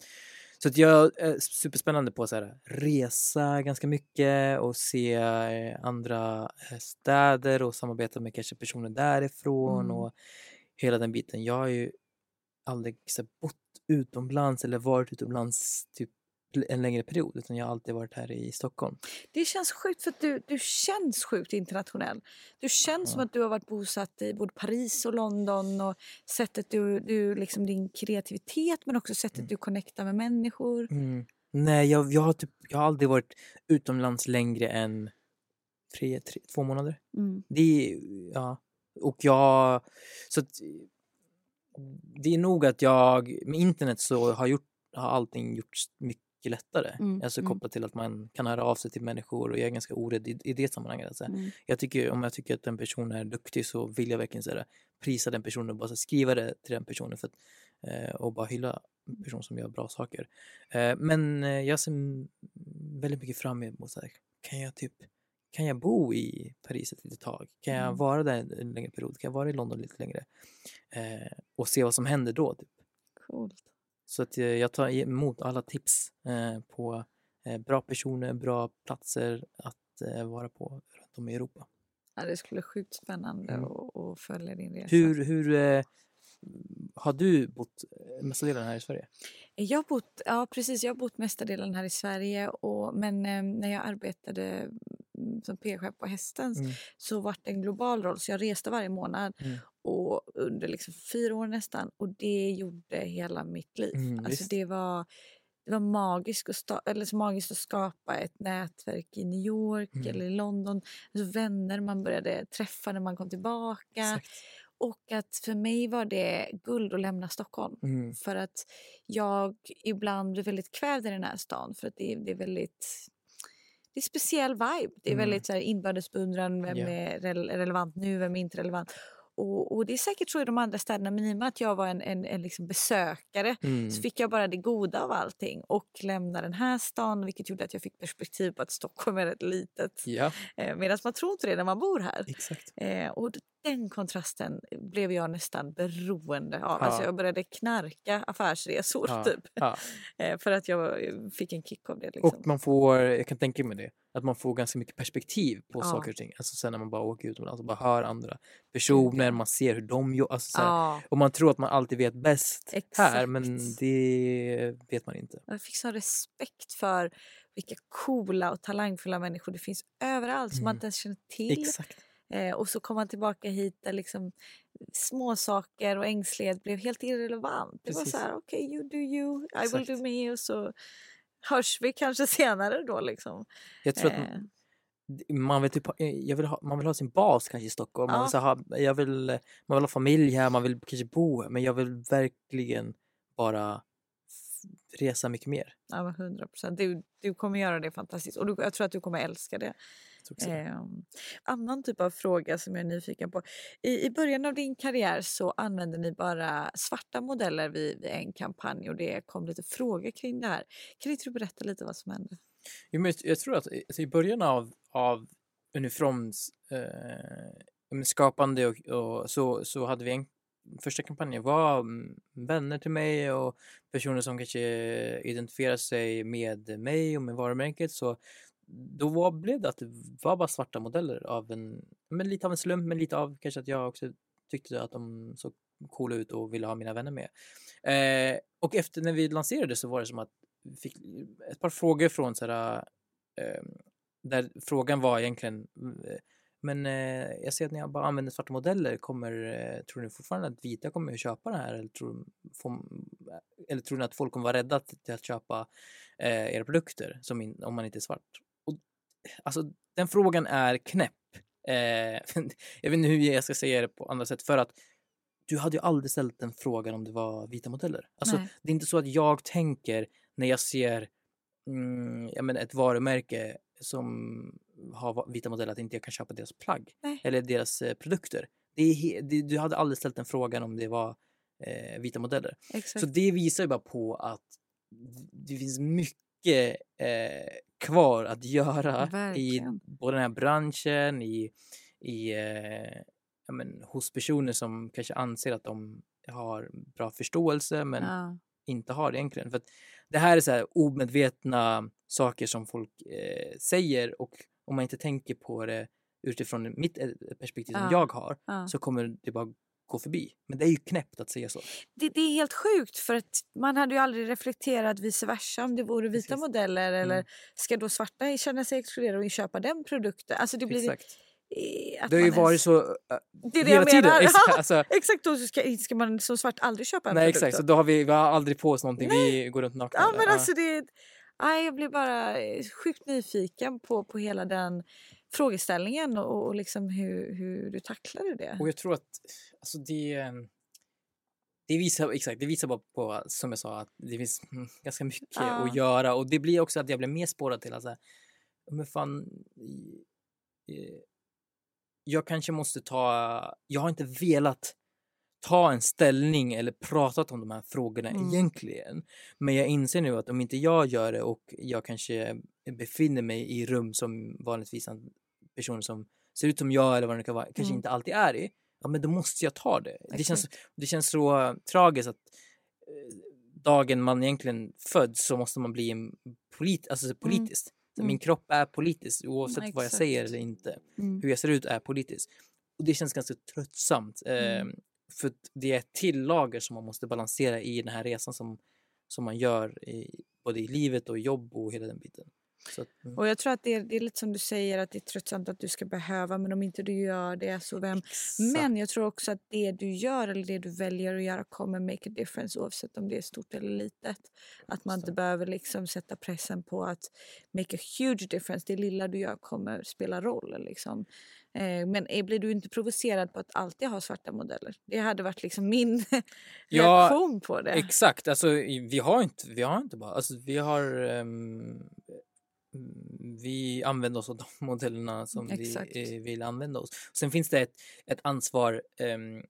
Så att jag är superspännande på att så här, resa ganska mycket och se eh, andra eh, städer och samarbeta med kanske personer därifrån Mm. och hela den biten. Jag har ju aldrig så här, bott utomlands eller varit utomlands typ en längre period utan jag har alltid varit här i Stockholm. Det känns sjukt för att du, du känns sjukt internationell. Du känns som Ja. att du har varit bosatt i både Paris och London och sättet du, du liksom din kreativitet men också sättet Mm. du connectar med människor. Mm. Nej, jag, jag, har typ, jag har aldrig varit utomlands längre än tre, tre, två månader. Mm. Det är, ja. Och jag, så att, det är nog att jag, med internet så har, gjort, har allting gjorts mycket lättare. Mm, Alltså mm. kopplat till att man kan höra av sig till människor och jag är ganska orädd i, i det sammanhanget. Alltså. Mm. Jag tycker, om jag tycker att en person är duktig så vill jag verkligen så här, prisa den personen och bara skriva det till den personen för att, eh, och bara hylla en person som gör bra saker. Eh, men eh, jag ser väldigt mycket fram emot så här, kan jag typ kan jag bo i Paris ett litet tag? Kan jag Mm. vara där en längre period? Kan jag vara i London lite längre? Eh, och se vad som händer då. Typ. Coolt. Så att eh, jag tar emot alla tips eh, på eh, bra personer, bra platser att vara på runt om i Europa. Ja, det skulle vara sjukt spännande Mm. att följa din resa. Hur, hur eh, har du bott mesta delen här i Sverige? Jag har bott, ja, precis, jag har bott mesta delen här i Sverige och, men eh, när jag arbetade mm, som p-chef på Hästens Mm. så var det en global roll så jag reste varje månad Mm. Och under liksom fyra år nästan och det gjorde hela mitt liv. Mm, alltså det var, det var magiskt, att sta- eller så magiskt att skapa ett nätverk i New York Mm. eller i London. Alltså vänner man började träffa när man kom tillbaka. Exakt. Och att för mig var det guld att lämna Stockholm. Mm. För att jag ibland blir väldigt kvävd i den här stan för att det, är- det är väldigt det är speciell vibe. Det är Mm. väldigt så här, inbördes beundran. Vem Ja. är rel- relevant nu? Vem är inte relevant? Och, och det är säkert så i de andra städerna men i och med att jag var en, en, en liksom besökare Mm. så fick jag bara det goda av allting och lämna den här stan vilket gjorde att jag fick perspektiv på att Stockholm är rätt litet. Ja, Eh, Medan man tror inte det när man bor här. exakt. Eh, och den kontrasten blev jag nästan beroende av. Ja. Alltså jag började knarka affärsresor Ja. typ. Ja. Eh, för att jag fick en kick av det. Liksom. Och man får, jag kan tänka mig det, att man får ganska mycket perspektiv på Ja. saker och ting. Alltså sen när man bara åker utomlands och bara hör andra personer, man ser hur de jobbar. Alltså, ja, Och man tror att man alltid vet bäst här, men Exakt. det vet man inte. jag fick sån respekt för vilka coola och talangfulla människor det finns överallt som man Mm. inte ens känner till. Exakt. Eh, och så kom man tillbaka hit där liksom småsaker och ängslighet blev helt irrelevant. Det var så här, okej, you do you, I will Exakt. do me och så hörs vi kanske senare då liksom. Jag tror att Eh, man vill, typ, eh, jag vill ha, man vill ha sin bas kanske i Stockholm. Man, Ja. vill, så ha, jag vill, man vill ha familj här, man vill kanske bo här. Men jag vill verkligen bara resa mycket mer. Ja, men 100 procent. Du, du kommer göra det fantastiskt och du, jag tror att du kommer älska det. Ehm, annan typ av fråga som jag är nyfiken på. I, I början av din karriär så använde ni bara svarta modeller vid, vid en kampanj och det kom lite frågor kring det här. Kan inte du berätta lite vad som hände? Jo, men jag tror att i- alltså, i början av, av Uniforms eh, skapande och, och så, så hade vi en första kampanjen var mm, vänner till mig och personer som kanske identifierar sig med mig och med varumärket. Så då var, blev det att det var bara svarta modeller av en, men lite av en slump, men lite av kanske att jag också tyckte att de såg coola ut och ville ha mina vänner med. Eh, och efter när vi lanserade så var det som att vi fick ett par frågor från så här, eh, där frågan var egentligen eh, men eh, jag ser att jag bara använder svarta modeller, kommer, eh, tror ni fortfarande att vita kommer att köpa det här? Eller tror, får, eller tror ni att folk kommer vara rädda till att köpa eh, era produkter som in, om man inte är svart? Och, alltså, den frågan är knäpp. Eh, jag vet inte hur jag ska säga det på andra sätt. För att du hade ju aldrig ställt den frågan om det var vita modeller. Alltså, det är inte så att jag tänker när jag ser mm, jag menar, ett varumärke som har vita modeller att inte jag kan köpa deras plagg Nej. eller deras eh, produkter. Det det, du hade aldrig ställt den frågan om det var eh, vita modeller. Exakt. Så det visar ju bara på att det finns mycket eh, kvar att göra i Verkligen. både den här branschen, i, i, eh, ja, men, hos personer som kanske anser att de har bra förståelse men ja. inte har det egentligen. För att det här är så här omedvetna saker som folk eh, säger och om man inte tänker på det utifrån mitt eh, perspektiv som Ja. jag har Ja. så kommer det bara gå förbi. Men det är ju knäppt att säga så. Det, det är helt sjukt för att man hade ju aldrig reflekterat vice versa om det vore vita Precis. modeller eller Mm. ska då svarta känna sig exkluderade och köpa den produkten? Alltså det blir Exakt. Det har ju varit så äh, Det är det hela jag tiden. menar. Exakt, alltså, Exakt, då ska, ska man som svart aldrig köpa en nej produkt. exakt, så då har vi, vi har aldrig på oss någonting. Vi går runt nakna. Ja men alltså det... Nej, jag blir bara eh, sjukt nyfiken på, på hela den frågeställningen och, och liksom hur, hur du tacklade det. Och jag tror att alltså det, ehm, det visar, exakt, det visar bara på, som jag sa, att det finns mm, ganska mycket Ja. att göra. Och det blir också att jag blir mer spårad till att säga, men fan, jag kanske måste ta, jag har inte velat ta en ställning eller pratat om de här frågorna Mm. egentligen. Men jag inser nu att om inte jag gör det och jag kanske befinner mig i rum som vanligtvis personer som ser ut som jag eller vad det kan vara, kanske Mm. inte alltid är i. Ja men då måste jag ta det. Det känns, det känns så tragiskt att eh, dagen man egentligen föds så måste man bli polit, alltså politiskt. Så Mm. Min kropp är politisk oavsett vad jag säger eller inte. Mm. Hur jag ser ut är politiskt. Och det känns ganska tröttsamt. Eh, Mm. för det är ett till lager som man måste balansera i den här resan som, som man gör i, både i livet och jobb och hela den biten. Att, mm. Och jag tror att det är, det är lite som du säger att det är tröttsamt att du ska behöva men om inte du gör det så vem Exakt. Men jag tror också att det du gör eller det du väljer att göra kommer make a difference oavsett om det är stort eller litet. Att man inte behöver liksom sätta pressen på att make a huge difference. Det lilla du gör kommer spela roll. Liksom. Eh, men eh, blir du inte provocerad på att alltid ha svarta modeller? Det hade varit liksom min Ja, reaktion på det. Exakt, alltså vi har inte, vi har inte bara, alltså vi har mm, vi använder oss av de modellerna som Exakt. vi eh, vill använda oss. Sen finns det ett, ett ansvar ehm, eh,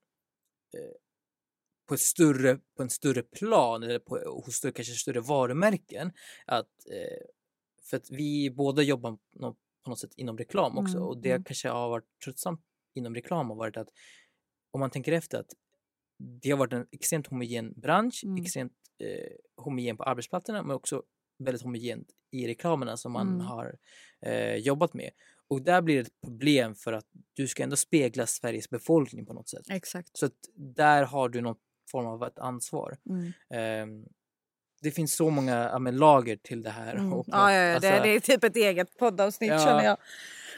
på, ett större, på en större plan eller på, hos större, kanske större varumärken. Att, eh, för att vi båda jobbar på något sätt inom reklam också Mm, och det mm. kanske har varit tröttsamt inom reklam har varit att om man tänker efter att det har varit en extremt homogen bransch, Mm. extremt eh, homogen på arbetsplatserna men också väldigt homogent i reklamerna som man Mm. har eh, jobbat med. Och där blir det ett problem för att du ska ändå spegla Sveriges befolkning på något sätt. Exakt. Så att där har du någon form av ett ansvar. Mm. Ehm, det finns så många men, lager till det här. Mm. Och, Ja, ja, ja, det, alltså, det är typ ett eget poddavsnitt Ja. känner jag.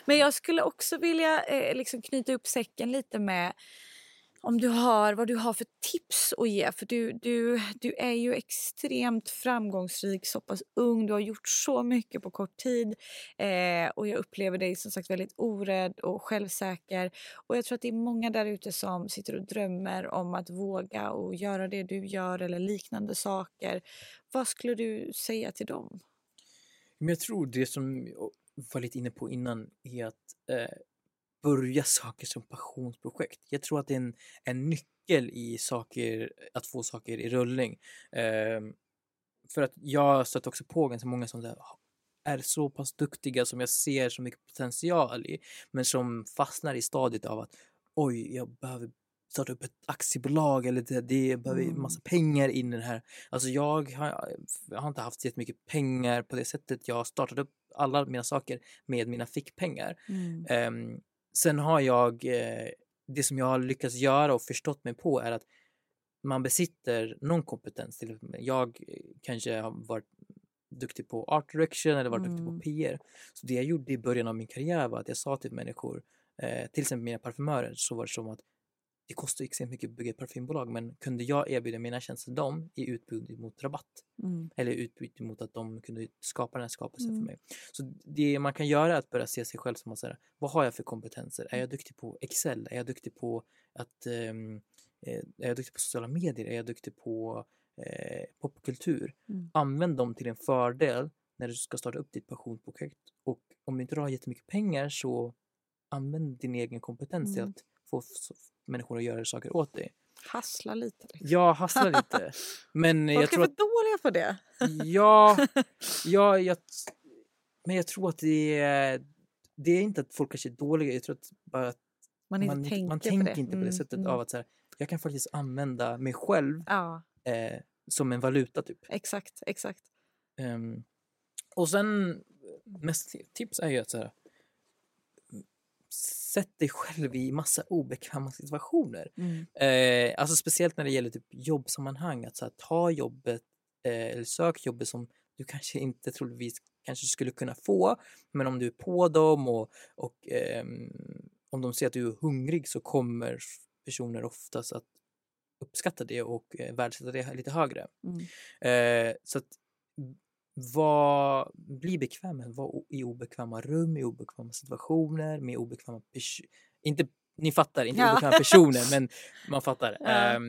Men jag skulle också vilja eh, liksom knyta upp säcken lite med om du har, vad du har för tips att ge. För du, du, du är ju extremt framgångsrik, så pass ung. Du har gjort så mycket på kort tid. Eh, och jag upplever dig som sagt väldigt orädd och självsäker. Och jag tror att det är många där ute som sitter och drömmer om att våga och göra det du gör eller liknande saker. Vad skulle du säga till dem? Men jag tror det som jag var lite inne på innan är att eh, börja saker som passionsprojekt. Jag tror att det är en, en nyckel i saker, att få saker i rullning. Ehm, för att jag stöter också på ganska många som där, är så pass duktiga som jag ser så mycket potential i men som fastnar i stadiet av att oj, jag behöver starta upp ett aktiebolag eller det, det behöver Mm. massa pengar in i det här. Alltså jag har, jag har inte haft så mycket pengar på det sättet. Jag har startat upp alla mina saker med mina fickpengar. Mm. Ehm, sen har jag, eh, det som jag har lyckats göra och förstått mig på är att man besitter någon kompetens. Jag eh, kanske har varit duktig på art direction eller varit duktig på Mm. PR. Så det jag gjorde i början av min karriär var att jag sa till människor eh, till exempel mina parfymörer så var det som att det kostar extremt mycket att bygga ett parfymbolag men kunde jag erbjuda mina tjänster dem i utbyte mot rabatt Mm. eller utbyte mot att de kunde skapa den här skapelsen Mm. för mig. Så det man kan göra är att börja se sig själv som att säga, vad har jag för kompetenser? Mm. Är jag duktig på Excel? Är jag duktig på att eh, är jag duktig på sociala medier? Är jag duktig på eh, popkultur? Mm. Använd dem till en fördel när du ska starta upp ditt passionsprojekt. Och om du inte har jättemycket pengar så använd din egen kompetens till Mm. att få människor att göra saker åt dig. Hassla lite. Liksom. Jag hasslar lite. Men jag Folk är tror för att dåliga på det. Ja, ja jag, men jag tror att det är, det är inte att folk kanske är dåliga. Jag tror att bara att Man, inte man, tänker, man på tänker det. inte på det Mm, sättet mm. av att så här, jag kan faktiskt använda mig själv Ja, eh, som en valuta typ. exakt, exakt. Ehm, och sen mest tips är ju att så här, sätt dig själv i massa obekväma situationer. Mm. Eh, alltså speciellt när det gäller typ jobbsammanhang. Att så här, ta jobbet eh, eller sök jobbet som du kanske inte troligtvis kanske skulle kunna få. Men om du är på dem och, och ehm, om de ser att du är hungrig så kommer personer oftast att uppskatta det och eh, värdesätta det lite högre. Mm. Eh, så att var, bli bekväm med att vara i obekväma rum, i obekväma situationer, med obekväma personer. Inte, ni fattar, inte Ja. obekväma personer, men man fattar. Ja. Eh,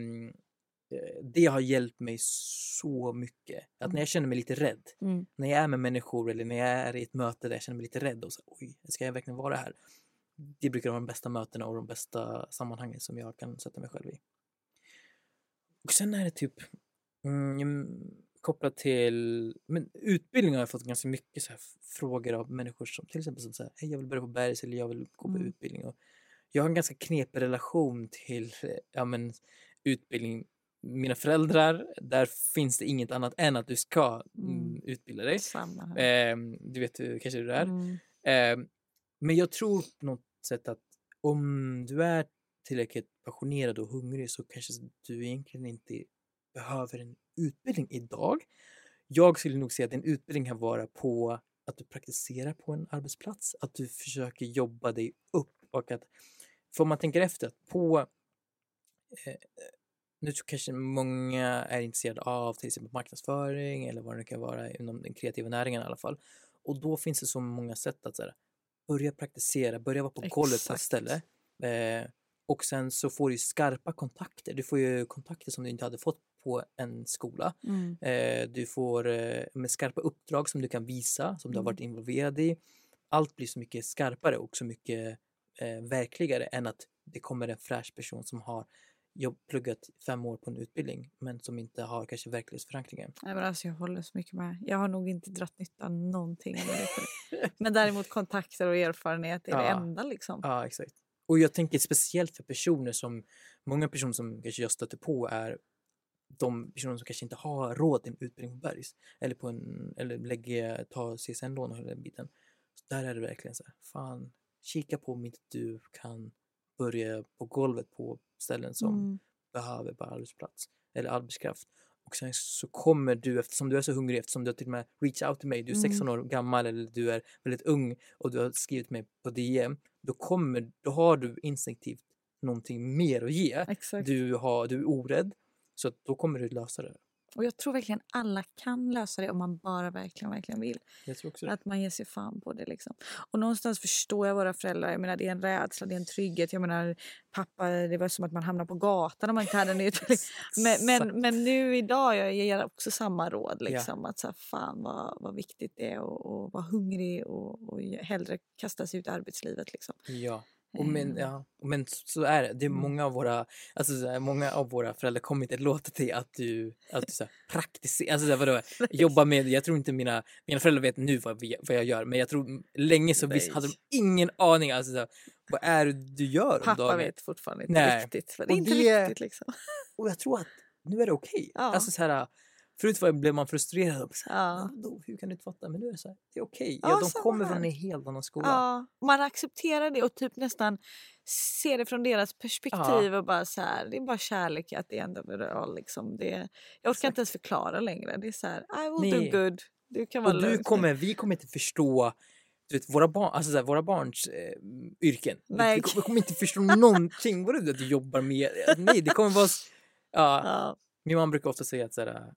det har hjälpt mig så mycket. Att Mm. när jag känner mig lite rädd, Mm. när jag är med människor eller när jag är i ett möte där jag känner mig lite rädd och så, oj, ska jag verkligen vara här? Det brukar vara de bästa mötena och de bästa sammanhangen som jag kan sätta mig själv i. Och sen är det typ mm, kopplat till men utbildning har jag fått ganska mycket så här frågor av människor som till exempel som säger hej jag vill börja på Bergs eller jag vill gå på Mm. utbildning. Och jag har en ganska knepig relation till eh, ja, men, utbildning. Mina föräldrar, där finns det inget annat än att du ska mm, Mm. utbilda dig. Ehm, du vet hur- kanske hur det är. Mm. Ehm, men jag tror på något sätt att om du är tillräckligt passionerad och hungrig så kanske du egentligen inte behöver en utbildning idag. Jag skulle nog säga att en utbildning kan vara på att du praktiserar på en arbetsplats, att du försöker jobba dig upp och att, för om man tänker efter, att på eh, nu kanske många är intresserade av till exempel marknadsföring eller vad det kan vara inom den kreativa näringen i alla fall. Och då finns det så många sätt att så här, börja praktisera, börja vara på golvet på ett ställe. Eh, och sen så får du skarpa kontakter. Du får ju kontakter som du inte hade fått på en skola. Mm. Eh, du får eh, med skarpa uppdrag som du kan visa, som du har Mm. varit involverad i. Allt blir så mycket skarpare och så mycket eh, verkligare än att det kommer en fräsch person som har jobb, pluggat fem år på en utbildning men som inte har kanske verklighetsförankringen. Nej, men alltså, jag håller så mycket med. Jag har nog inte dratt nytta av någonting av det. Men däremot kontakter och erfarenhet är det Ja. enda. Liksom. Ja, exakt. Och jag tänker speciellt för personer som, många personer som kanske jag stöter på är de personer som kanske inte har råd till en utbildning på Bergs eller, på en, eller lägga, ta CSN-lån och hela den biten. Så där är det verkligen så här, fan, kika på om inte du kan börja på golvet på ställen som Mm. behöver bara arbetsplats eller arbetskraft. Och sen så kommer du, eftersom du är så hungrig, eftersom du har till och med reach out till mig, du är Mm. 16 år gammal eller du är väldigt ung och du har skrivit mig på DM, då, kommer, då har du instinktivt någonting mer att ge. Exakt. Du, har, du är orädd, så då kommer du lösa det. Och jag tror verkligen alla kan lösa det om man bara verkligen, verkligen vill. Jag tror också det. Att man ger sig fan på det. Liksom. Och någonstans förstår jag våra föräldrar. Jag menar, det är en rädsla, det är en trygghet. Jag menar, pappa, det var som att man hamnade på gatan om man inte hade en utbildning. Men, men, men nu idag, jag ger också samma råd. Liksom, Att så här, fan vad, vad viktigt det är att vara hungrig och, och hellre kasta sig ut i arbetslivet. Liksom. Ja. Och men, Eh, ja, men så är det. det är Mm. många, av våra, alltså, så här, många av våra föräldrar kommer inte låta till att du, att du så här, praktiserar. Alltså, så här, vadå, jobba med, jag tror inte mina, mina föräldrar vet nu vad, vi, vad jag gör men jag tror länge så visst hade de ingen aning. Alltså, så här, vad är det du gör om Pappa dagen? vet fortfarande inte Nej. riktigt. För det är Och inte det- riktigt liksom. Och jag tror att nu är det okej. Ja. Alltså, så här, förut var, blev man frustrerad. Och så Ja. "Vadå, hur kan du inte fatta? Men nu är det så här, det är okej. Ja, Ja, de kommer här. från en helt annan skola. Ja, man accepterar det och typ nästan ser det från deras perspektiv och bara så här, det är bara kärlek att det ändå all, liksom. det, Jag orkar Exakt. inte ens förklara längre. Det är så här, I will Nej. do good. Du kan vara Och du kommer, vi kommer inte förstå du vet, våra, barn, alltså, så här, våra barns eh, yrken. Nej. Vi, vi kommer inte förstå någonting. Vad är det du jobbar med? Nej, det kommer vara... Ja, min mamma brukar ofta säga att, så här,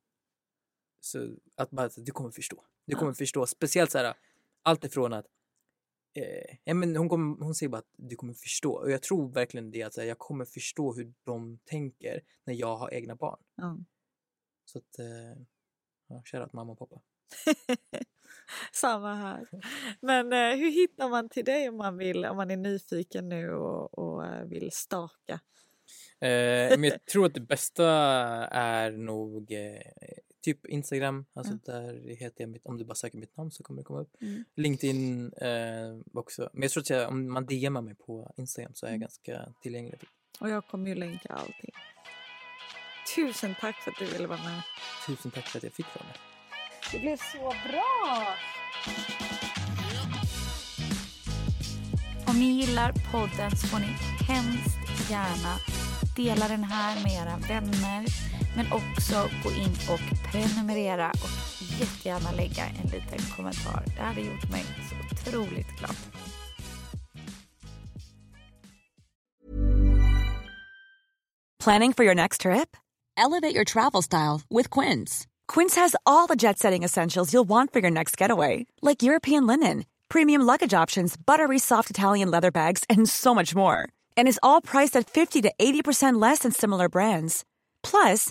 så, att bara, du kommer förstå. Du kommer förstå. Speciellt så här, allt ifrån att eh, ja, men hon, kommer, hon säger bara att du kommer förstå. Och jag tror verkligen det att här, jag kommer förstå hur de tänker när jag har egna barn. Ja. Så att, eh, ja, shoutout mamma och pappa. Samma här. Men eh, hur hittar man till dig om man, vill, om man är nyfiken nu och, och eh, vill staka? Eh, men jag tror att det bästa är nog eh, typ Instagram. Alltså där heter jag mitt, om du bara söker mitt namn så kommer det komma upp. Mm. LinkedIn eh, också. Men jag tror att jag, om man DMar mig på Instagram så är Mm. jag ganska tillgänglig. Och jag kommer ju länka allting. Tusen tack för att du ville vara med. Tusen tack för att jag fick vara med. Det blev så bra! Om ni gillar podden så får ni hemskt gärna dela den här med era vänner men också gå in och prenumerera och jättegärna lägga en liten kommentar. Det hade gjort mig så otroligt glad. Planning for your next trip? Elevate your travel style with Quince. Quince has all the jet setting essentials you'll want for your next getaway, like European linen, premium luggage options, buttery soft Italian leather bags, and so much more. And is all priced at 50 to 80% less than similar brands. Plus,